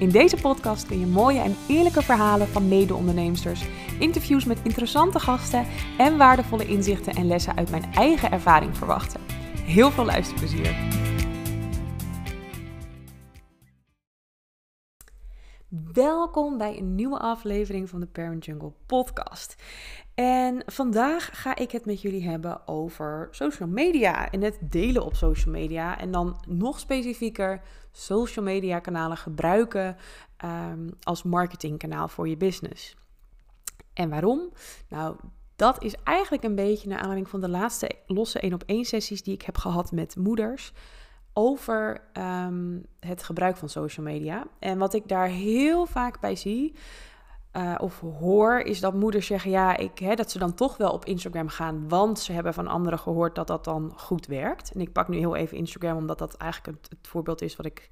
In deze podcast kun je mooie en eerlijke verhalen van mede-onderneemsters, interviews met interessante gasten en waardevolle inzichten en lessen uit mijn eigen ervaring verwachten. Heel veel luisterplezier! Welkom bij een nieuwe aflevering van de Parent Jungle podcast. En vandaag ga ik het met jullie hebben over social media en het delen op social media. En dan nog specifieker social media kanalen gebruiken um, als marketingkanaal voor je business. En waarom? Nou, dat is eigenlijk een beetje naar aanleiding van de laatste losse 1 op 1 sessies die ik heb gehad met moeders over um, het gebruik van social media. En wat ik daar heel vaak bij zie, uh, of hoor, is dat moeders zeggen: ja, ik, hè, dat ze dan toch wel op Instagram gaan, want ze hebben van anderen gehoord dat dat dan goed werkt. En ik pak nu heel even Instagram, omdat dat eigenlijk het, voorbeeld is wat ik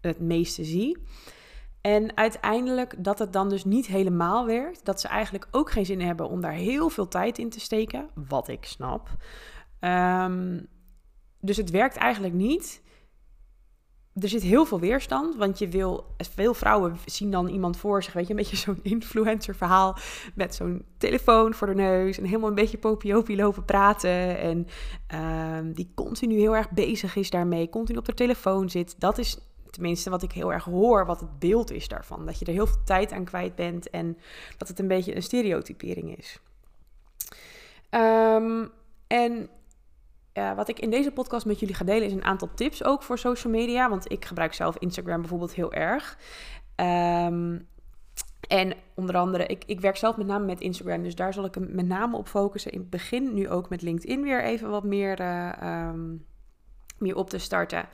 het meeste zie. En uiteindelijk dat het dan dus niet helemaal werkt. Dat ze eigenlijk ook geen zin hebben om daar heel veel tijd in te steken. Wat ik snap. Um, dus het werkt eigenlijk niet er zit heel veel weerstand, want je wil, veel vrouwen zien dan iemand voor zich, weet je, een beetje zo'n influencer verhaal met zo'n telefoon voor de neus en helemaal een beetje popiopie lopen praten en uh, die continu heel erg bezig is daarmee, continu op de telefoon zit. Dat is tenminste wat ik heel erg hoor, wat het beeld is daarvan. Dat je er heel veel tijd aan kwijt bent en dat het een beetje een stereotypering is. Um, en wat ik in deze podcast met jullie ga delen is een aantal tips ook voor social media. Want ik gebruik zelf Instagram bijvoorbeeld heel erg. Um, en onder andere, ik, ik werk zelf met name met Instagram, dus daar zal ik hem met name op focussen. In het begin nu ook met LinkedIn weer even wat meer, uh, um, meer op te starten.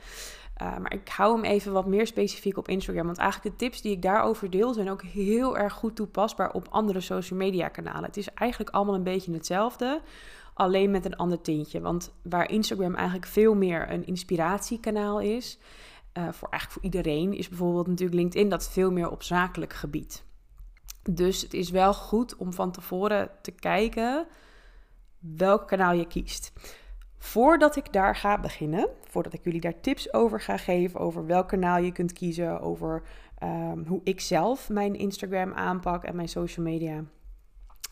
Uh, maar ik hou hem even wat meer specifiek op Instagram. Want eigenlijk de tips die ik daarover deel zijn ook heel erg goed toepasbaar op andere social media kanalen. Het is eigenlijk allemaal een beetje hetzelfde alleen met een ander tintje. Want waar Instagram eigenlijk veel meer een inspiratiekanaal is, uh, voor eigenlijk voor iedereen, is bijvoorbeeld natuurlijk LinkedIn dat veel meer op zakelijk gebied. Dus het is wel goed om van tevoren te kijken welk kanaal je kiest. Voordat ik daar ga beginnen, voordat ik jullie daar tips over ga geven, over welk kanaal je kunt kiezen, over um, hoe ik zelf mijn Instagram aanpak en mijn social media,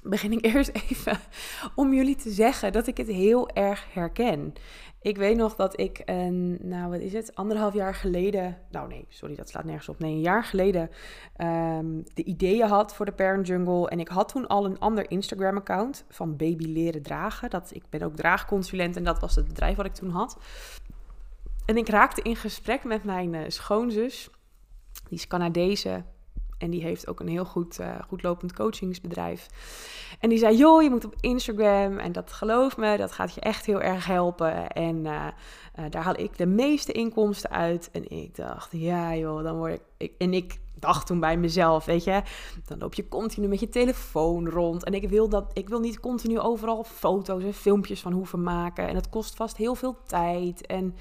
begin ik eerst even om jullie te zeggen dat ik het heel erg herken. Ik weet nog dat ik een, nou wat is het, anderhalf jaar geleden, nou nee, sorry, dat slaat nergens op. Nee, een jaar geleden um, de ideeën had voor de Parent Jungle. En ik had toen al een ander Instagram-account van Baby Leren Dragen. Dat, ik ben ook draagconsulent en dat was het bedrijf wat ik toen had. En ik raakte in gesprek met mijn uh, schoonzus. Die is Canadese, en die heeft ook een heel goed, uh, goed lopend coachingsbedrijf. En die zei, joh, je moet op Instagram. En dat geloof me, dat gaat je echt heel erg helpen. En uh, uh, daar haal ik de meeste inkomsten uit. En ik dacht, ja joh, dan word ik... ik en ik dacht toen bij mezelf, weet je, dan loop je continu met je telefoon rond. En ik wil, dat, ik wil niet continu overal foto's en filmpjes van hoeven maken. En het kost vast heel veel tijd. En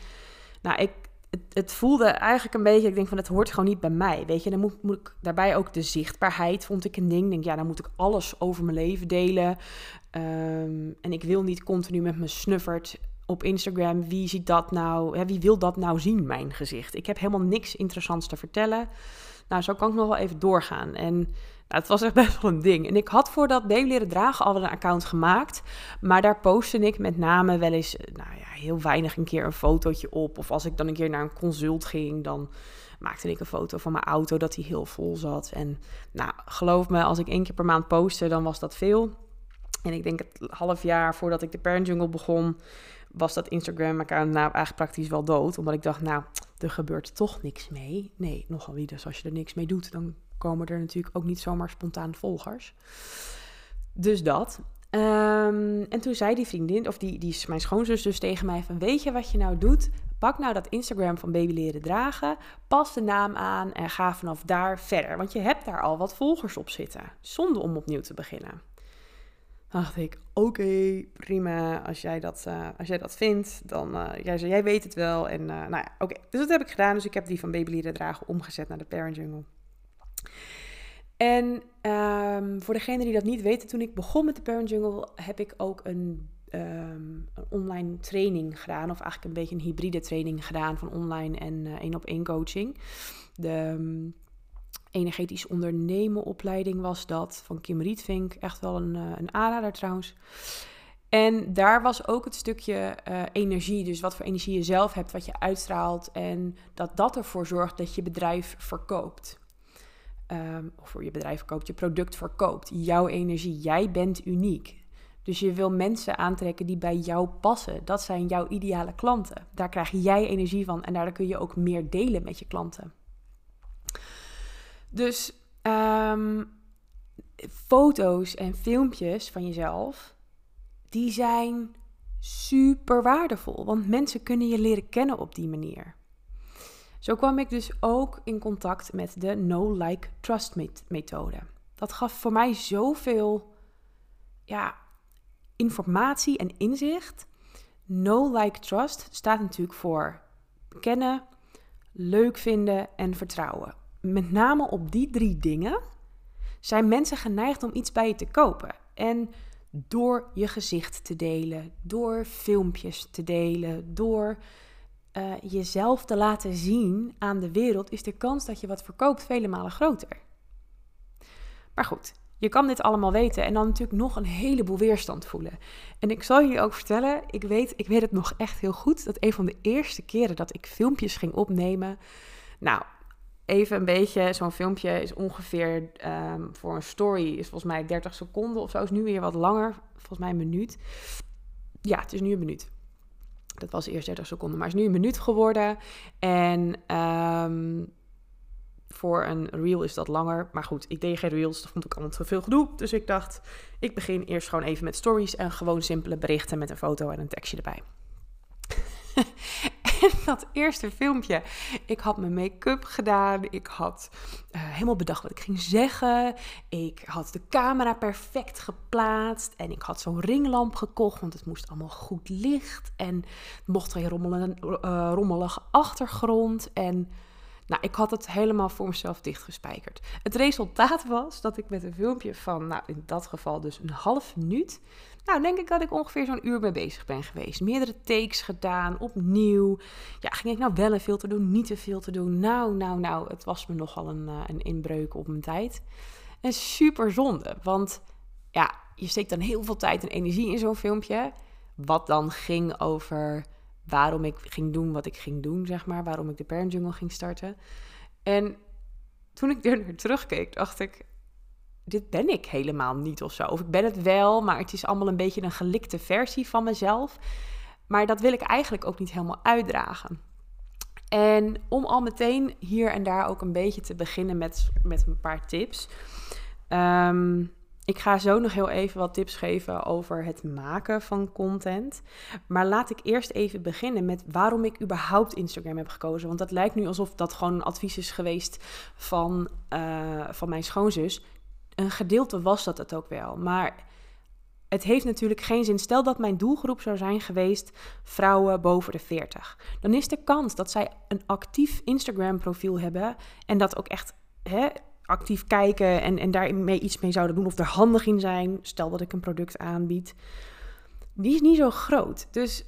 nou, ik, het, het, voelde eigenlijk een beetje, ik denk van het hoort gewoon niet bij mij. Weet je, dan moet, moet ik daarbij ook de zichtbaarheid, vond ik een ding. Denk, ja, dan moet ik alles over mijn leven delen. Um, en ik wil niet continu met mijn snuffert op Instagram. Wie ziet dat nou? Wie wil dat nou zien, mijn gezicht? Ik heb helemaal niks interessants te vertellen. Nou, zo kan ik nog wel even doorgaan. En nou, het was echt best wel een ding. En ik had voor dat baby leren dragen al een account gemaakt. Maar daar postte ik met name wel eens, eh, nou ja, heel weinig een keer een fotootje op. Of als ik dan een keer naar een consult ging, dan maakte ik een foto van mijn auto dat die heel vol zat. En nou, geloof me, als ik één keer per maand postte, dan was dat veel. En ik denk het half jaar voordat ik de Parent Jungle begon, was dat Instagram-account nou eigenlijk praktisch wel dood. Omdat ik dacht, nou, er gebeurt toch niks mee. Nee, nogal wie, dus als je er niks mee doet, dan komen er natuurlijk ook niet zomaar spontaan volgers. Dus dat. Um, en toen zei die vriendin, of die, die mijn schoonzus dus tegen mij van... weet je wat je nou doet? Pak nou dat Instagram van Baby Leren Dragen, pas de naam aan en ga vanaf daar verder. Want je hebt daar al wat volgers op zitten, zonder om opnieuw te beginnen. Dacht ik, oké, prima. Als jij dat, uh, als jij dat vindt, dan uh, jij, jij weet het wel. En uh, nou ja, oké. Dus dat heb ik gedaan. Dus ik heb die van Baby Leren Dragen omgezet naar de Parent Jungle. En um, voor degenen die dat niet weten, toen ik begon met de Parent Jungle, heb ik ook een, um, een online training gedaan. Of eigenlijk een beetje een hybride training gedaan van online en één op één coaching. De um, energetisch ondernemen opleiding was dat van Kim Rietvink. Echt wel een, een aanrader trouwens. En daar was ook het stukje uh, energie, dus wat voor energie je zelf hebt, wat je uitstraalt en dat dat ervoor zorgt dat je bedrijf verkoopt. Um, of voor je bedrijf verkoopt, je product verkoopt. Jouw energie, jij bent uniek. Dus je wil mensen aantrekken die bij jou passen. Dat zijn jouw ideale klanten. Daar krijg jij energie van en daardoor kun je ook meer delen met je klanten. Dus um, foto's en filmpjes van jezelf, die zijn super waardevol. Want mensen kunnen je leren kennen op die manier. Zo kwam ik dus ook in contact met de No Like Trust methode. Dat gaf voor mij zoveel ja, informatie en inzicht. No Like Trust staat natuurlijk voor kennen, leuk vinden en vertrouwen. Met name op die drie dingen zijn mensen geneigd om iets bij je te kopen. En door je gezicht te delen, door filmpjes te delen, door uh, jezelf te laten zien aan de wereld, is de kans dat je wat verkoopt vele malen groter. Maar goed, je kan dit allemaal weten en dan natuurlijk nog een heleboel weerstand voelen. En ik zal je ook vertellen, ik weet, ik weet het nog echt heel goed, dat een van de eerste keren dat ik filmpjes ging opnemen, nou, even een beetje, zo'n filmpje is ongeveer um, voor een story, is volgens mij 30 seconden of zo, is nu weer wat langer, volgens mij een minuut. Ja, het is nu een minuut. Dat was eerst 30 seconden, maar is nu een minuut geworden. En um, voor een reel is dat langer. Maar goed, ik deed geen reels, dat vond ik allemaal te veel gedoe. Dus ik dacht, ik begin eerst gewoon even met stories en gewoon simpele berichten met een foto en een tekstje erbij. Dat eerste filmpje, ik had mijn make-up gedaan. Ik had uh, helemaal bedacht wat ik ging zeggen. Ik had de camera perfect geplaatst. En ik had zo'n ringlamp gekocht, want het moest allemaal goed licht. En mocht rommelen, uh, rommelige achtergrond. En nou, ik had het helemaal voor mezelf dichtgespijkerd. Het resultaat was dat ik met een filmpje van, nou in dat geval dus een half minuut nou, denk ik dat ik ongeveer zo'n uur mee bezig ben geweest. Meerdere takes gedaan, opnieuw. Ja, ging ik nou wel een filter doen, niet te veel te doen? Nou, nou, nou, het was me nogal een, uh, een inbreuk op mijn tijd. En super zonde, want ja, je steekt dan heel veel tijd en energie in zo'n filmpje. Wat dan ging over waarom ik ging doen wat ik ging doen, zeg maar. Waarom ik de Parent Jungle ging starten. En toen ik er naar terugkeek, dacht ik dit ben ik helemaal niet of zo. Of ik ben het wel, maar het is allemaal een beetje een gelikte versie van mezelf. Maar dat wil ik eigenlijk ook niet helemaal uitdragen. En om al meteen hier en daar ook een beetje te beginnen met, met een paar tips. Um, ik ga zo nog heel even wat tips geven over het maken van content. Maar laat ik eerst even beginnen met waarom ik überhaupt Instagram heb gekozen. Want dat lijkt nu alsof dat gewoon een advies is geweest van, uh, van mijn schoonzus een gedeelte was dat het ook wel. Maar het heeft natuurlijk geen zin. Stel dat mijn doelgroep zou zijn geweest vrouwen boven de 40. Dan is de kans dat zij een actief Instagram profiel hebben en dat ook echt hè, actief kijken en, en daarmee iets mee zouden doen of er handig in zijn. Stel dat ik een product aanbied. Die is niet zo groot. Dus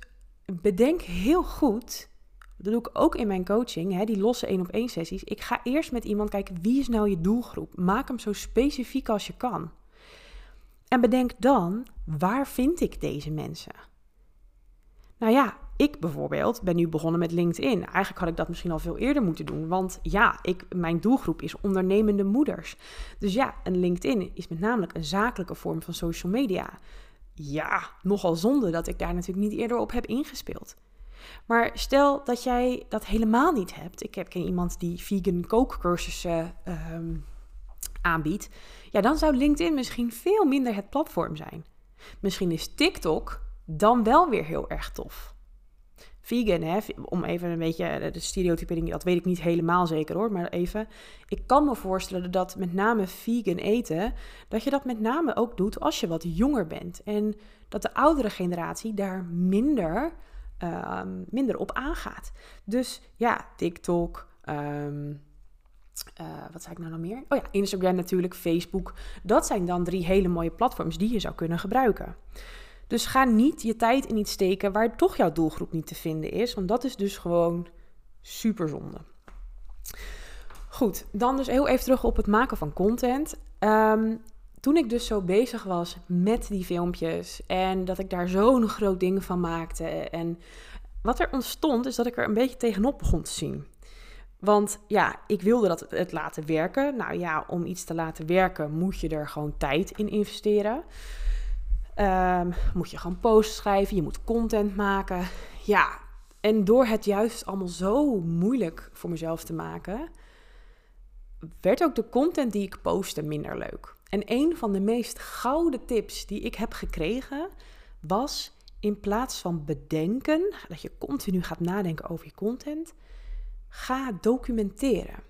bedenk heel goed dat doe ik ook in mijn coaching, hè, die losse één op één sessies. Ik ga eerst met iemand kijken, wie is nou je doelgroep? Maak hem zo specifiek als je kan. En bedenk dan, waar vind ik deze mensen? Nou ja, ik bijvoorbeeld ben nu begonnen met LinkedIn. Eigenlijk had ik dat misschien al veel eerder moeten doen. Want ja, ik, mijn doelgroep is ondernemende moeders. Dus ja, een LinkedIn is met name een zakelijke vorm van social media. Ja, nogal zonde dat ik daar natuurlijk niet eerder op heb ingespeeld. Maar stel dat jij dat helemaal niet hebt. Ik heb iemand die vegan kookcursussen um, aanbiedt. Ja, dan zou LinkedIn misschien veel minder het platform zijn. Misschien is TikTok dan wel weer heel erg tof. vegan, hè, om even een beetje de stereotypering, dat weet ik niet helemaal zeker hoor, maar even. Ik kan me voorstellen dat met name vegan eten, dat je dat met name ook doet als je wat jonger bent. En dat de oudere generatie daar minder, ehm, minder op aangaat. Dus ja, TikTok, um, wat zei ik nou nog meer? Oh ja, Instagram natuurlijk, Facebook. Dat zijn dan drie hele mooie platforms die je zou kunnen gebruiken. Dus ga niet je tijd in iets steken waar toch jouw doelgroep niet te vinden is. Want dat is dus gewoon super zonde. Goed, dan dus heel even terug op het maken van content. Um, toen ik dus zo bezig was met die filmpjes en dat ik daar zo'n groot ding van maakte. En wat er ontstond, is dat ik er een beetje tegenop begon te zien. Want ja, ik wilde dat het laten werken. Nou ja, om iets te laten werken moet je er gewoon tijd in investeren. Um, moet je gewoon posts schrijven, je moet content maken. Ja, en door het juist allemaal zo moeilijk voor mezelf te maken, werd ook de content die ik postte minder leuk. En een van de meest gouden tips die ik heb gekregen was in plaats van bedenken, dat je continu gaat nadenken over je content, ga documenteren.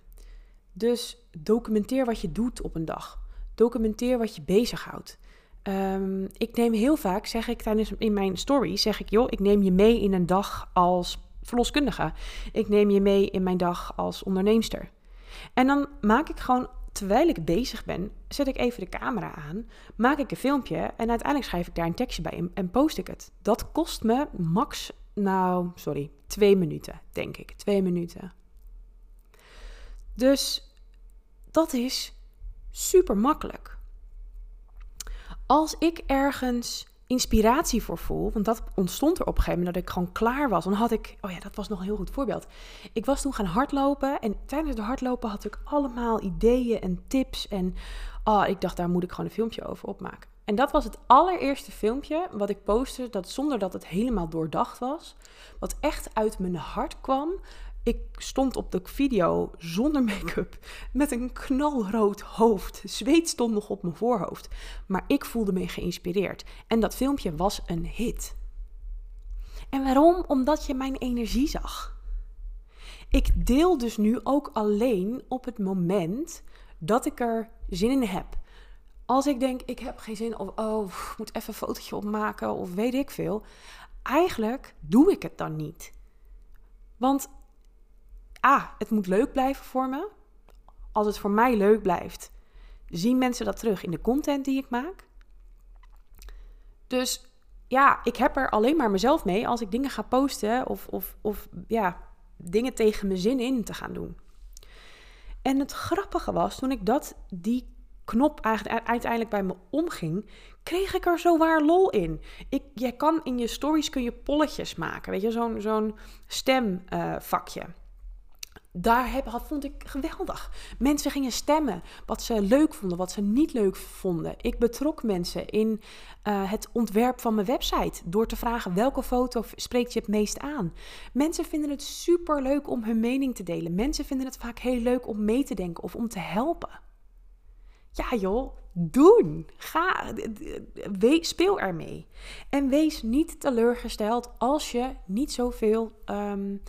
Dus documenteer wat je doet op een dag. Documenteer wat je bezighoudt. Um, ik neem heel vaak, zeg ik tijdens in mijn story, zeg ik, joh, ik neem je mee in een dag als verloskundige. Ik neem je mee in mijn dag als onderneemster. En dan maak ik gewoon, terwijl ik bezig ben, zet ik even de camera aan, maak ik een filmpje en uiteindelijk schrijf ik daar een tekstje bij en post ik het. Dat kost me max, nou, sorry, twee minuten, denk ik. Twee minuten. Dus dat is super makkelijk. Als ik ergens inspiratie voor voel, want dat ontstond er op een gegeven moment dat ik gewoon klaar was. Dan had ik, oh ja, dat was nog een heel goed voorbeeld. Ik was toen gaan hardlopen en tijdens het hardlopen had ik allemaal ideeën en tips en oh, ik dacht daar moet ik gewoon een filmpje over opmaken. En dat was het allereerste filmpje wat ik postte, dat zonder dat het helemaal doordacht was, wat echt uit mijn hart kwam, ik stond op de video zonder make-up met een knalrood hoofd. Zweet stond nog op mijn voorhoofd. Maar ik voelde me geïnspireerd. En dat filmpje was een hit. En waarom? Omdat je mijn energie zag. Ik deel dus nu ook alleen op het moment dat ik er zin in heb. Als ik denk, ik heb geen zin of oh, ik moet even een fotootje opmaken of weet ik veel. Eigenlijk doe ik het dan niet. Want ah, het moet leuk blijven voor me. Als het voor mij leuk blijft, zien mensen dat terug in de content die ik maak. Dus ja, ik heb er alleen maar mezelf mee als ik dingen ga posten of, of, of ja, dingen tegen mijn zin in te gaan doen. En het grappige was, toen ik dat, die knop uiteindelijk bij me omging, kreeg ik er zo waar lol in. Ik, jij kan in je stories kun je polletjes maken, weet je, zo'n zo'n stemvakje. Daar heb, had, vond ik geweldig. Mensen gingen stemmen wat ze leuk vonden, wat ze niet leuk vonden. Ik betrok mensen in uh, het ontwerp van mijn website door te vragen welke foto spreekt je het meest aan. Mensen vinden het super leuk om hun mening te delen. Mensen vinden het vaak heel leuk om mee te denken of om te helpen. Ja joh, doen. Ga, speel ermee. En wees niet teleurgesteld als je niet zoveel... Um,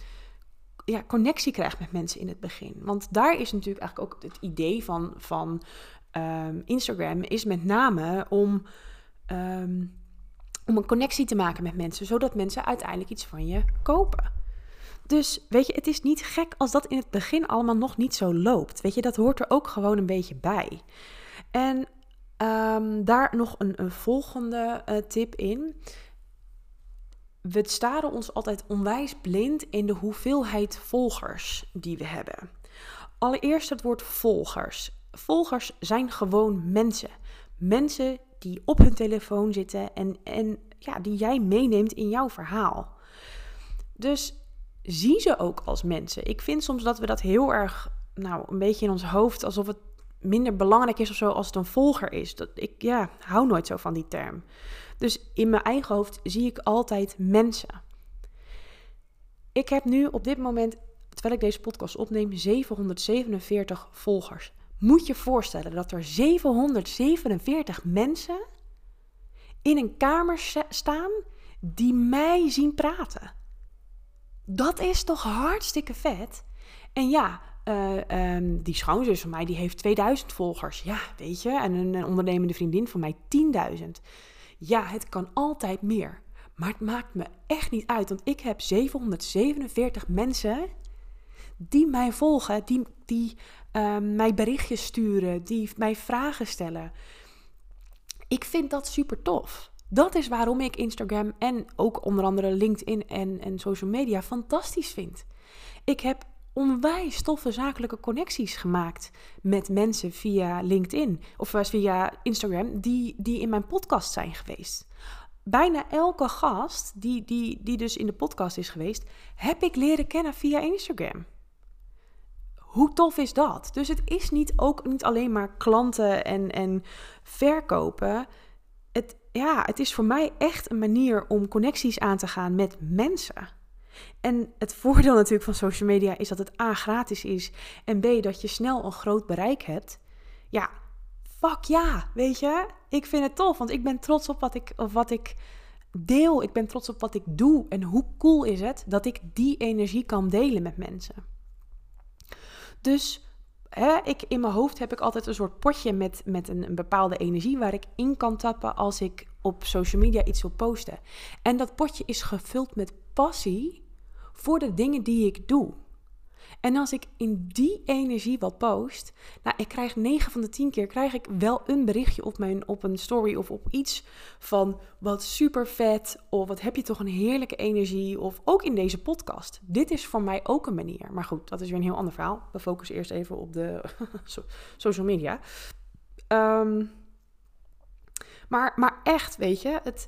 ja, connectie krijgt met mensen in het begin. Want daar is natuurlijk eigenlijk ook het idee van, van um, Instagram, is met name om, um, om een connectie te maken met mensen, zodat mensen uiteindelijk iets van je kopen. Dus weet je, het is niet gek als dat in het begin allemaal nog niet zo loopt. Weet je, dat hoort er ook gewoon een beetje bij. En um, daar nog een, een volgende uh, tip in we staren ons altijd onwijs blind in de hoeveelheid volgers die we hebben. Allereerst het woord volgers. Volgers zijn gewoon mensen. Mensen die op hun telefoon zitten en, en ja, die jij meeneemt in jouw verhaal. Dus zie ze ook als mensen. Ik vind soms dat we dat heel erg, nou, een beetje in ons hoofd, alsof het minder belangrijk is of zo als het een volger is. Dat, ik ja, hou nooit zo van die term. Dus in mijn eigen hoofd zie ik altijd mensen. Ik heb nu op dit moment, terwijl ik deze podcast opneem, 747 volgers. Moet je voorstellen dat er 747 mensen in een kamer staan die mij zien praten. Dat is toch hartstikke vet? En ja, uh, um, die schoonzus van mij, die heeft 2000 volgers. Ja, weet je. En een, een ondernemende vriendin van mij 10.000. Ja, het kan altijd meer. Maar het maakt me echt niet uit. Want ik heb 747 mensen die mij volgen, die, die uh, mij berichtjes sturen, die mij vragen stellen. Ik vind dat super tof. Dat is waarom ik Instagram en ook onder andere LinkedIn en, en social media fantastisch vind. Ik heb onwijs toffe zakelijke connecties gemaakt met mensen via LinkedIn of via Instagram die, die in mijn podcast zijn geweest. Bijna elke gast die, die, die dus in de podcast is geweest, heb ik leren kennen via Instagram. Hoe tof is dat? Dus het is niet ook niet alleen maar klanten en, en verkopen. Het, ja, het is voor mij echt een manier om connecties aan te gaan met mensen. En het voordeel natuurlijk van social media is dat het A gratis is en B dat je snel een groot bereik hebt. Ja, fuck ja, weet je? Ik vind het tof, want ik ben trots op wat ik, of wat ik deel. Ik ben trots op wat ik doe. En hoe cool is het dat ik die energie kan delen met mensen. Dus hè, ik, in mijn hoofd heb ik altijd een soort potje met, met een bepaalde energie waar ik in kan tappen als ik op social media iets wil posten. En dat potje is gevuld met passie voor de dingen die ik doe. En als ik in die energie wat post, nou, ik krijg 9 van de 10 keer krijg ik wel een berichtje op mijn op een story of op iets van wat super vet of wat heb je toch een heerlijke energie of ook in deze podcast. Dit is voor mij ook een manier. Maar goed, dat is weer een heel ander verhaal. We focussen eerst even op de social media. Um, maar, maar echt, weet je, het,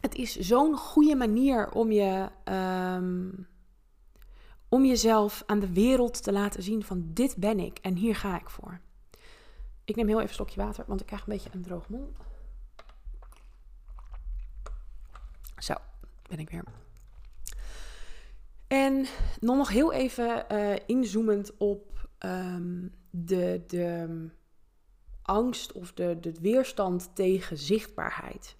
het is zo'n goede manier om je. Um, om jezelf aan de wereld te laten zien van dit ben ik en hier ga ik voor. Ik neem heel even een slokje water, want ik krijg een beetje een droog mond. Zo, ben ik weer. En dan nog heel even uh, inzoomend op um, de, de angst of de, de weerstand tegen zichtbaarheid.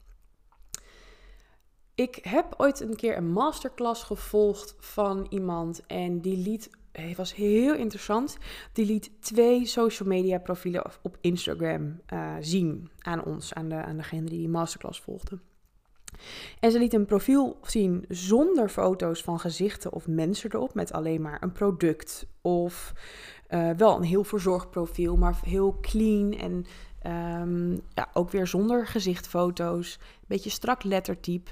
Ik heb ooit een keer een masterclass gevolgd van iemand en die liet, het was heel interessant, die liet twee social media profielen op Instagram uh, zien aan ons, aan, de, aan degene die die masterclass volgde. En ze liet een profiel zien zonder foto's van gezichten of mensen erop, met alleen maar een product of uh, wel een heel verzorgd profiel, maar heel clean en um, ja, ook weer zonder gezichtfoto's, beetje strak lettertype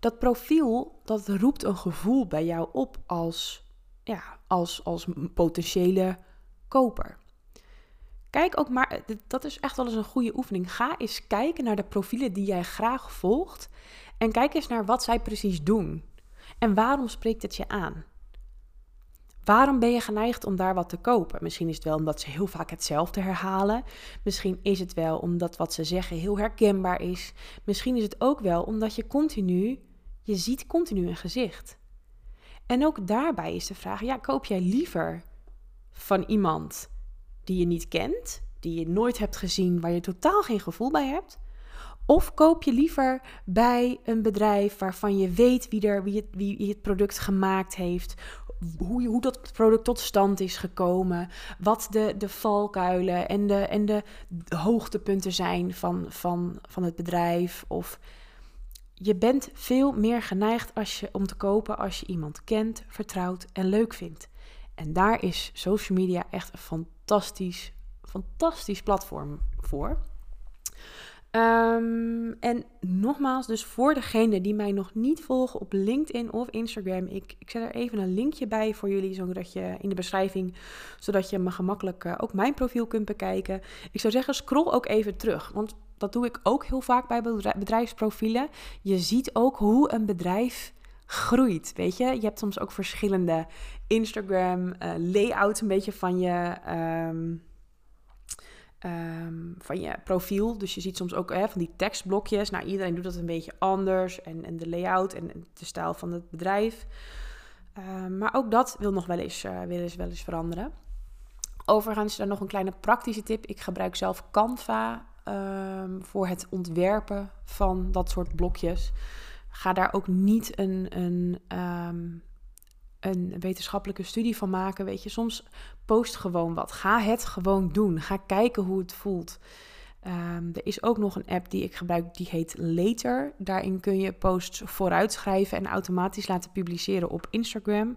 dat profiel, dat roept een gevoel bij jou op als, ja, als, als potentiële koper. Kijk ook maar, dat is echt wel eens een goede oefening. Ga eens kijken naar de profielen die jij graag volgt. En kijk eens naar wat zij precies doen. En waarom spreekt het je aan? Waarom ben je geneigd om daar wat te kopen? Misschien is het wel omdat ze heel vaak hetzelfde herhalen. Misschien is het wel omdat wat ze zeggen heel herkenbaar is. Misschien is het ook wel omdat je continu je ziet continu een gezicht. En ook daarbij is de vraag: ja, koop jij liever van iemand die je niet kent, die je nooit hebt gezien, waar je totaal geen gevoel bij hebt? Of koop je liever bij een bedrijf waarvan je weet wie, er, wie, het, wie het product gemaakt heeft, hoe, hoe dat product tot stand is gekomen, wat de, de valkuilen en de, en de hoogtepunten zijn van, van, van het bedrijf? Of je bent veel meer geneigd als je, om te kopen als je iemand kent, vertrouwt en leuk vindt. En daar is social media echt een fantastisch, fantastisch platform voor. Um, en nogmaals, dus voor degenen die mij nog niet volgen op LinkedIn of Instagram, ik, ik zet er even een linkje bij voor jullie, zodat je in de beschrijving, zodat je me gemakkelijk uh, ook mijn profiel kunt bekijken. Ik zou zeggen, scroll ook even terug, want dat doe ik ook heel vaak bij bedrijfsprofielen. Je ziet ook hoe een bedrijf groeit. Weet je, je hebt soms ook verschillende Instagram uh, layouts, een beetje van je. Um, um, van je profiel. Dus je ziet soms ook hè, van die tekstblokjes. Nou, iedereen doet dat een beetje anders. En, en de layout en de stijl van het bedrijf. Um, maar ook dat wil nog wel eens, uh, wil eens, wel eens veranderen. Overigens, dan nog een kleine praktische tip. Ik gebruik zelf Canva um, voor het ontwerpen van dat soort blokjes. ga daar ook niet een, een, ehm, een wetenschappelijke studie van maken. Weet je, soms post gewoon wat. Ga het gewoon doen. Ga kijken hoe het voelt. Ehm, er is ook nog een app die ik gebruik, die heet Later. Daarin kun je posts vooruitschrijven en automatisch laten publiceren op Instagram.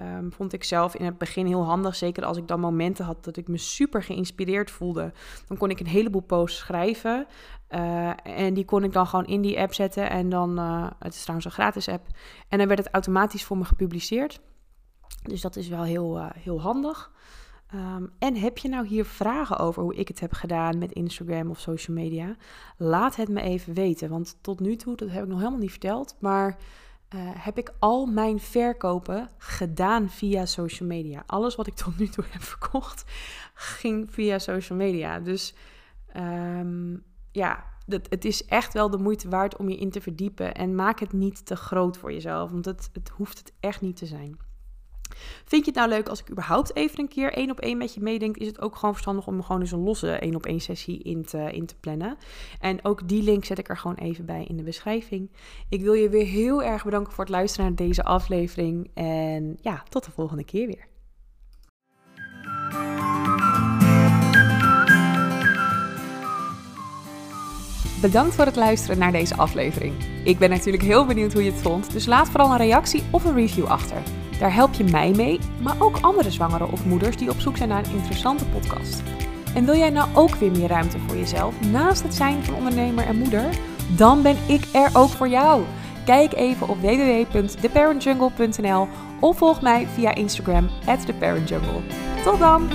Um, vond ik zelf in het begin heel handig. Zeker als ik dan momenten had dat ik me super geïnspireerd voelde. Dan kon ik een heleboel posts schrijven. Uh, en die kon ik dan gewoon in die app zetten. En dan, uh, het is trouwens een gratis app. En dan werd het automatisch voor me gepubliceerd. Dus dat is wel heel, uh, heel handig. Um, en heb je nou hier vragen over hoe ik het heb gedaan met Instagram of social media? Laat het me even weten. Want tot nu toe, dat heb ik nog helemaal niet verteld. Maar uh, heb ik al mijn verkopen gedaan via social media. Alles wat ik tot nu toe heb verkocht, ging via social media. Dus um, ja, dat, het is echt wel de moeite waard om je in te verdiepen. En maak het niet te groot voor jezelf, want het, het hoeft het echt niet te zijn. Vind je het nou leuk als ik überhaupt even een keer één op één met je meedenk? Is het ook gewoon verstandig om gewoon eens een losse één op één sessie in te, in te plannen? En ook die link zet ik er gewoon even bij in de beschrijving. Ik wil je weer heel erg bedanken voor het luisteren naar deze aflevering. En ja, tot de volgende keer weer. Bedankt voor het luisteren naar deze aflevering. Ik ben natuurlijk heel benieuwd hoe je het vond, dus laat vooral een reactie of een review achter. Daar help je mij mee, maar ook andere zwangeren of moeders die op zoek zijn naar een interessante podcast. En wil jij nou ook weer meer ruimte voor jezelf naast het zijn van ondernemer en moeder? Dan ben ik er ook voor jou. Kijk even op www.theparentjungle.nl of volg mij via Instagram theparentjungle. Tot dan!